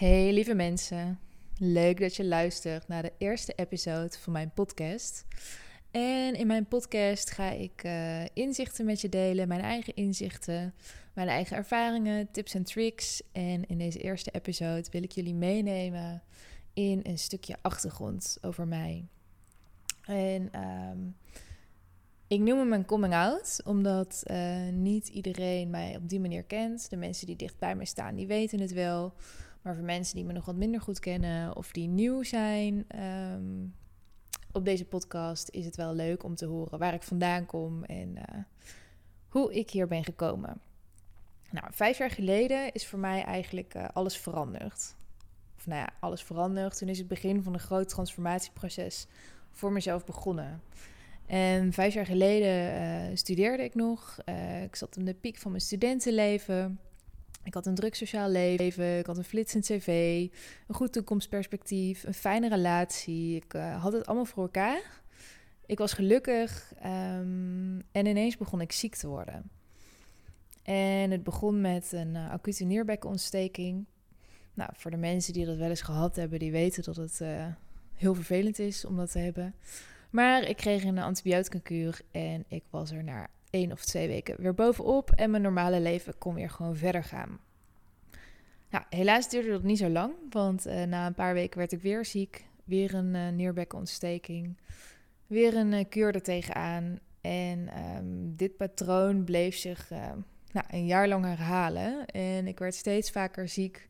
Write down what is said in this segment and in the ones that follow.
Hey lieve mensen, leuk dat je luistert naar de eerste episode van mijn podcast. En in mijn podcast ga ik uh, inzichten met je delen, mijn eigen inzichten, mijn eigen ervaringen, tips en tricks. En in deze eerste episode wil ik jullie meenemen in een stukje achtergrond over mij. En um, ik noem hem mijn coming out, omdat uh, niet iedereen mij op die manier kent. De mensen die dicht bij mij staan, die weten het wel. Maar voor mensen die me nog wat minder goed kennen of die nieuw zijn um, op deze podcast, is het wel leuk om te horen waar ik vandaan kom en uh, hoe ik hier ben gekomen. Nou, vijf jaar geleden is voor mij eigenlijk uh, alles veranderd. Of nou ja, alles veranderd. Toen is het begin van een groot transformatieproces voor mezelf begonnen. En vijf jaar geleden uh, studeerde ik nog. Ik zat in de piek van mijn studentenleven. Ik had een druk sociaal leven, ik had een flitsend cv, een goed toekomstperspectief, een fijne relatie. Ik uh, had het allemaal voor elkaar. Ik was gelukkig um, en ineens begon ik ziek te worden. En het begon met een uh, acute nierbekkenontsteking. Nou, voor de mensen die dat wel eens gehad hebben, die weten dat het uh, heel vervelend is om dat te hebben. Maar ik kreeg een antibiotica-kuur en ik was er na één of twee weken weer bovenop en mijn normale leven kon weer gewoon verder gaan. Nou, helaas duurde dat niet zo lang, want uh, na een paar weken werd ik weer ziek. Weer een uh, nierbekkenontsteking. Weer een uh, kuur er tegenaan. En um, dit patroon bleef zich nou, een jaar lang herhalen. En ik werd steeds vaker ziek.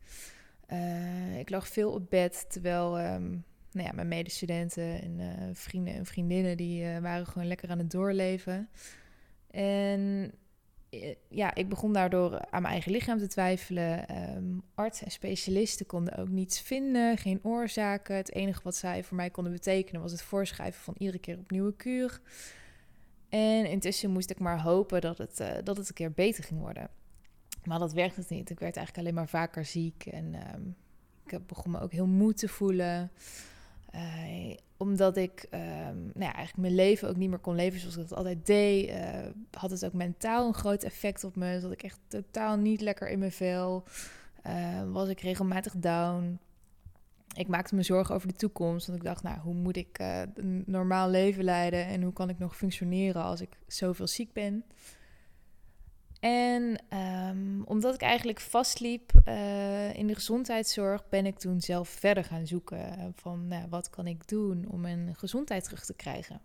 ik lag veel op bed, terwijl um, nou ja, mijn medestudenten en vrienden en vriendinnen... die waren gewoon lekker aan het doorleven. En eh, ja, ik begon daardoor aan mijn eigen lichaam te twijfelen. Um, artsen en specialisten konden ook niets vinden, geen oorzaken. Het enige wat zij voor mij konden betekenen was het voorschrijven van iedere keer opnieuw een kuur. En intussen moest ik maar hopen dat het, dat het een keer beter ging worden. Maar dat werkte niet. Ik werd eigenlijk alleen maar vaker ziek en um, ik begon me ook heel moe te voelen. Uh, omdat ik um, nou ja, eigenlijk mijn leven ook niet meer kon leven zoals ik dat altijd deed, uh, had het ook mentaal een groot effect op me. Dat ik echt totaal niet lekker in mijn vel. Uh, was ik regelmatig down. Ik maakte me zorgen over de toekomst. Want ik dacht, nou, hoe moet ik een normaal leven leiden? En hoe kan ik nog functioneren als ik zoveel ziek ben? En um, omdat ik eigenlijk vastliep uh, in de gezondheidszorg, ben ik toen zelf verder gaan zoeken van nou, wat kan ik doen om mijn gezondheid terug te krijgen.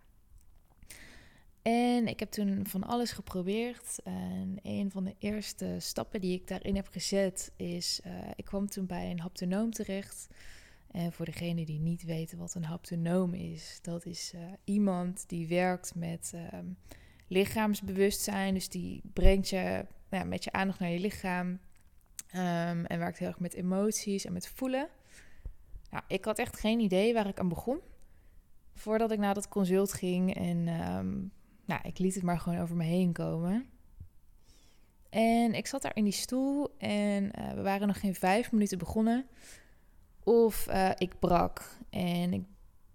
En ik heb toen van alles geprobeerd. En een van de eerste stappen die ik daarin heb gezet is, uh, ik kwam toen bij een haptonoom terecht. En voor degene die niet weten wat een haptonoom is, dat is iemand die werkt met um, lichaamsbewustzijn. Dus die brengt je nou, met je aandacht naar je lichaam. Um, en werkt heel erg met emoties en met voelen. Nou, ik had echt geen idee waar ik aan begon. Voordat ik naar dat consult ging. En um, nou, ik liet het maar gewoon over me heen komen. En ik zat daar in die stoel en uh, we waren nog geen vijf minuten begonnen. Of uh, ik brak. En ik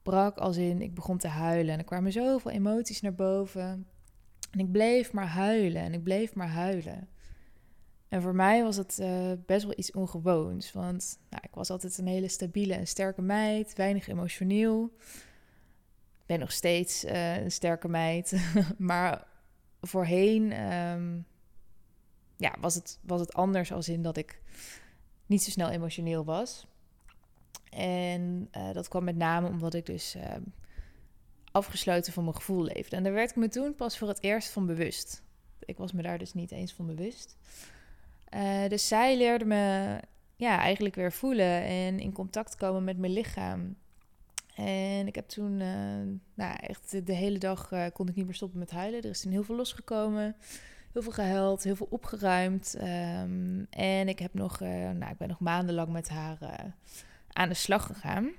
brak als in, ik begon te huilen. En er kwamen zoveel emoties naar boven. En ik bleef maar huilen en ik bleef maar huilen. En voor mij was het uh, best wel iets ongewoons. Want nou, ik was altijd een hele stabiele en sterke meid, weinig emotioneel. Ik ben nog steeds uh, een sterke meid. maar voorheen um, ja, was, het, was het anders als in dat ik niet zo snel emotioneel was. En uh, dat kwam met name omdat ik dus afgesloten van mijn gevoel leefde. En daar werd ik me toen pas voor het eerst van bewust. Ik was me daar dus niet eens van bewust. Uh, dus zij leerde me ja, eigenlijk weer voelen en in contact komen met mijn lichaam. En ik heb toen, uh, nou echt de hele dag uh, kon ik niet meer stoppen met huilen. Er is toen heel veel losgekomen, heel veel gehuild, heel veel opgeruimd. Um, en ik heb nog, nou, ik ben nog maandenlang met haar aan de slag gegaan.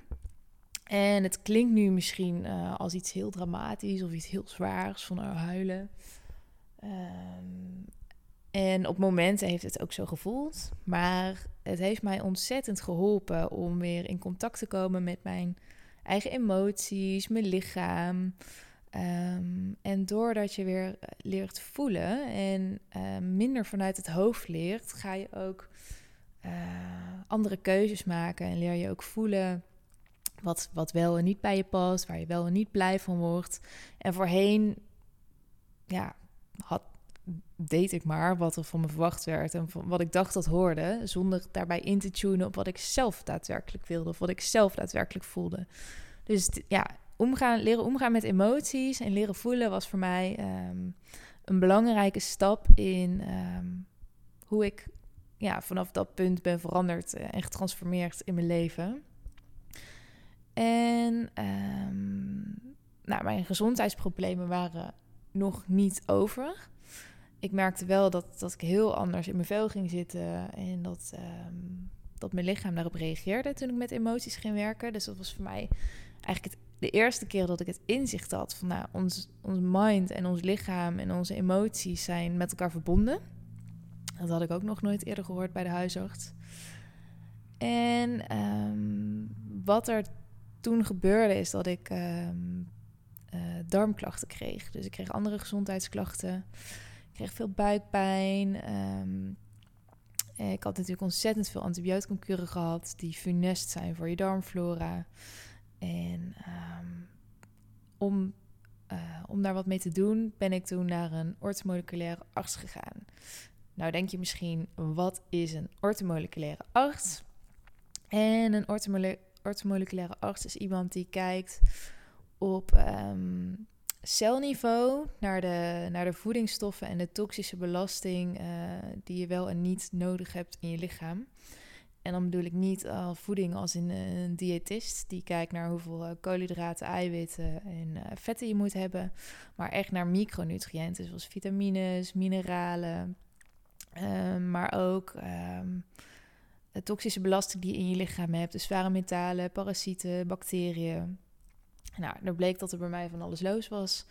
En het klinkt nu misschien uh, als iets heel dramatisch of iets heel zwaars van uh, huilen. Um, en op momenten heeft het ook zo gevoeld. Maar het heeft mij ontzettend geholpen om weer in contact te komen met mijn eigen emoties, mijn lichaam. Um, en doordat je weer leert voelen en uh, minder vanuit het hoofd leert, ga je ook andere keuzes maken en leer je ook voelen wat, wat wel en niet bij je past, waar je wel en niet blij van wordt. En voorheen, ja, had, deed ik maar wat er van me verwacht werd en wat ik dacht dat hoorde, zonder daarbij in te tunen op wat ik zelf daadwerkelijk wilde of wat ik zelf daadwerkelijk voelde. Dus ja, omgaan, leren omgaan met emoties en leren voelen was voor mij ehm, een belangrijke stap in ehm, hoe ik ja, vanaf dat punt ben veranderd en getransformeerd in mijn leven. En um, nou, mijn gezondheidsproblemen waren nog niet over. Ik merkte wel dat, dat ik heel anders in mijn vel ging zitten en dat, um, dat mijn lichaam daarop reageerde toen ik met emoties ging werken. Dus dat was voor mij eigenlijk het, de eerste keer dat ik het inzicht had van nou, ons, ons mind en ons lichaam en onze emoties zijn met elkaar verbonden. Dat had ik ook nog nooit eerder gehoord bij de huisarts. En um, wat er toen gebeurde is dat ik um, uh, darmklachten kreeg. Dus ik kreeg andere gezondheidsklachten. Ik kreeg veel buikpijn. Um, ik had natuurlijk ontzettend veel antibioticumkuren gehad die funest zijn voor je darmflora. En um, om, uh, om daar wat mee te doen, ben ik toen naar een orthomoleculaire arts gegaan. Nou denk je misschien, wat is een orthomoleculaire arts? En een orthomoleculaire orthomoleculaire arts is iemand die kijkt op um, celniveau naar de, naar de voedingsstoffen en de toxische belasting uh, die je wel en niet nodig hebt in je lichaam. En dan bedoel ik niet al voeding als in een diëtist die kijkt naar hoeveel uh, koolhydraten, eiwitten en vetten je moet hebben, maar echt naar micronutriënten zoals vitamines, mineralen, ehm, maar ook um, de toxische belasting die je in je lichaam hebt. Dus zware metalen, parasieten, bacteriën. Nou, er bleek dat er bij mij van alles los was.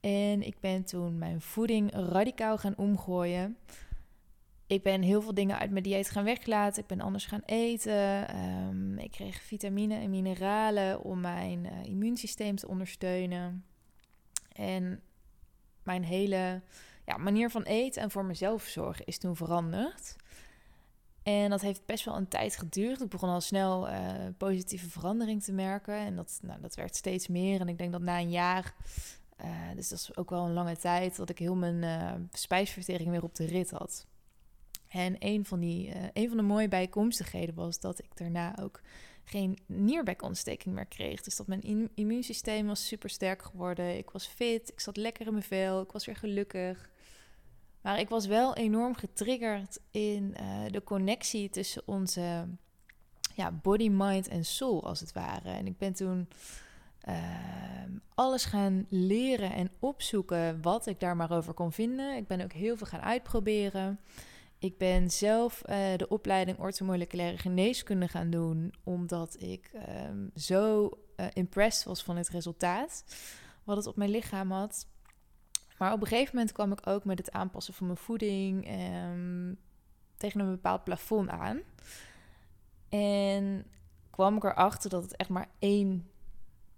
En ik ben toen mijn voeding radicaal gaan omgooien. Ik ben heel veel dingen uit mijn dieet gaan weglaten. Ik ben anders gaan eten. Um, ik kreeg vitamine en mineralen om mijn uh, immuunsysteem te ondersteunen. En mijn hele ja, manier van eten en voor mezelf zorgen is toen veranderd. En dat heeft best wel een tijd geduurd. Ik begon al snel uh, positieve verandering te merken. En dat, nou, dat werd steeds meer. En ik denk dat na een jaar, uh, dus dat is ook wel een lange tijd, dat ik heel mijn uh, spijsvertering weer op de rit had. En een van, die, een van de mooie bijkomstigheden was dat ik daarna ook geen nierbekontsteking meer kreeg. Dus dat mijn immuunsysteem was super sterk geworden. Ik was fit, ik zat lekker in mijn vel, ik was weer gelukkig. Maar ik was wel enorm getriggerd in uh, de connectie tussen onze ja, body, mind en soul, als het ware. En ik ben toen uh, alles gaan leren en opzoeken wat ik daar maar over kon vinden. Ik ben ook heel veel gaan uitproberen. Ik ben zelf uh, de opleiding orthomoleculaire geneeskunde gaan doen, omdat ik um, zo impressed was van het resultaat wat het op mijn lichaam had. Maar op een gegeven moment kwam ik ook met het aanpassen van mijn voeding um, tegen een bepaald plafond aan. En kwam ik erachter dat het echt maar één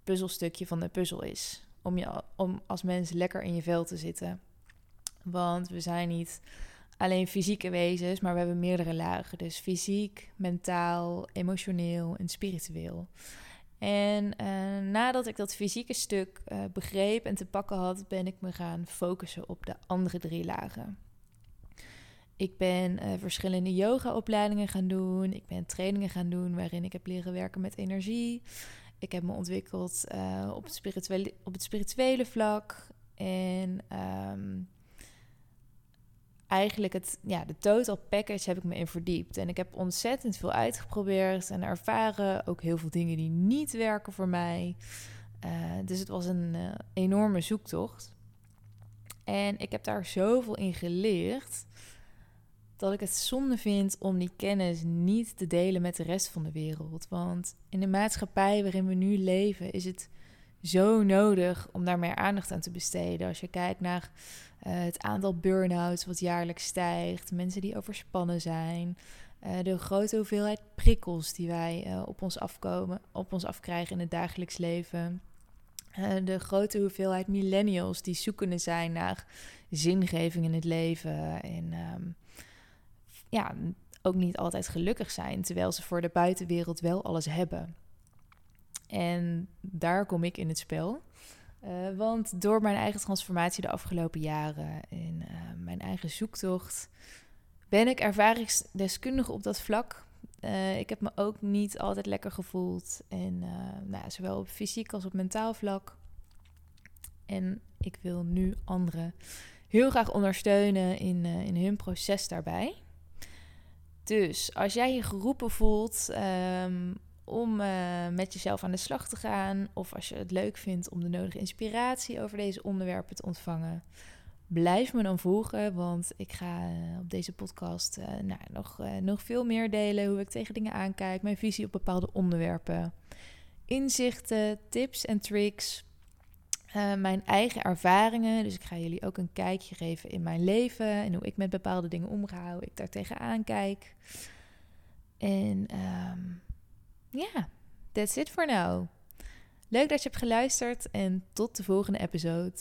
puzzelstukje van de puzzel is. Om, je, om als mens lekker in je vel te zitten. Want we zijn niet alleen fysieke wezens, maar we hebben meerdere lagen. Dus fysiek, mentaal, emotioneel en spiritueel. En uh, nadat ik dat fysieke stuk uh, begreep en te pakken had, ben ik me gaan focussen op de andere drie lagen. Ik ben uh, verschillende yoga-opleidingen gaan doen. Ik ben trainingen gaan doen waarin ik heb leren werken met energie. Ik heb me ontwikkeld op, het spirituele, op het spirituele vlak. En um, eigenlijk het, ja, de total package heb ik me in verdiept. En ik heb ontzettend veel uitgeprobeerd en ervaren. Ook heel veel dingen die niet werken voor mij. Uh, dus het was een uh, enorme zoektocht. En ik heb daar zoveel in geleerd dat ik het zonde vind om die kennis niet te delen met de rest van de wereld. Want in de maatschappij waarin we nu leven is het zo nodig om daar meer aandacht aan te besteden. Als je kijkt naar uh, het aantal burn-outs wat jaarlijks stijgt, mensen die overspannen zijn, uh, de grote hoeveelheid prikkels die wij uh, op, ons afkomen, op ons afkrijgen in het dagelijks leven. de grote hoeveelheid millennials die zoekende zijn naar zingeving in het leven. En um, ja, ook niet altijd gelukkig zijn, terwijl ze voor de buitenwereld wel alles hebben. En daar kom ik in het spel. Uh, want door mijn eigen transformatie de afgelopen jaren en uh, mijn eigen zoektocht ben ik ervaringsdeskundige op dat vlak. Uh, ik heb me ook niet altijd lekker gevoeld. En nou, zowel op fysiek als op mentaal vlak. En ik wil nu anderen heel graag ondersteunen in, in hun proces daarbij. Dus als jij je geroepen voelt um, om uh, met jezelf aan de slag te gaan, of als je het leuk vindt om de nodige inspiratie over deze onderwerpen te ontvangen, blijf me dan volgen, want ik ga uh, op deze podcast uh, nou, nog, nog veel meer delen hoe ik tegen dingen aankijk, mijn visie op bepaalde onderwerpen, inzichten, tips en tricks. mijn eigen ervaringen. Dus ik ga jullie ook een kijkje geven in mijn leven en hoe ik met bepaalde dingen omga, ik daar tegenaan kijk. En um, ja, yeah, that's it for now. Leuk dat je hebt geluisterd en tot de volgende episode.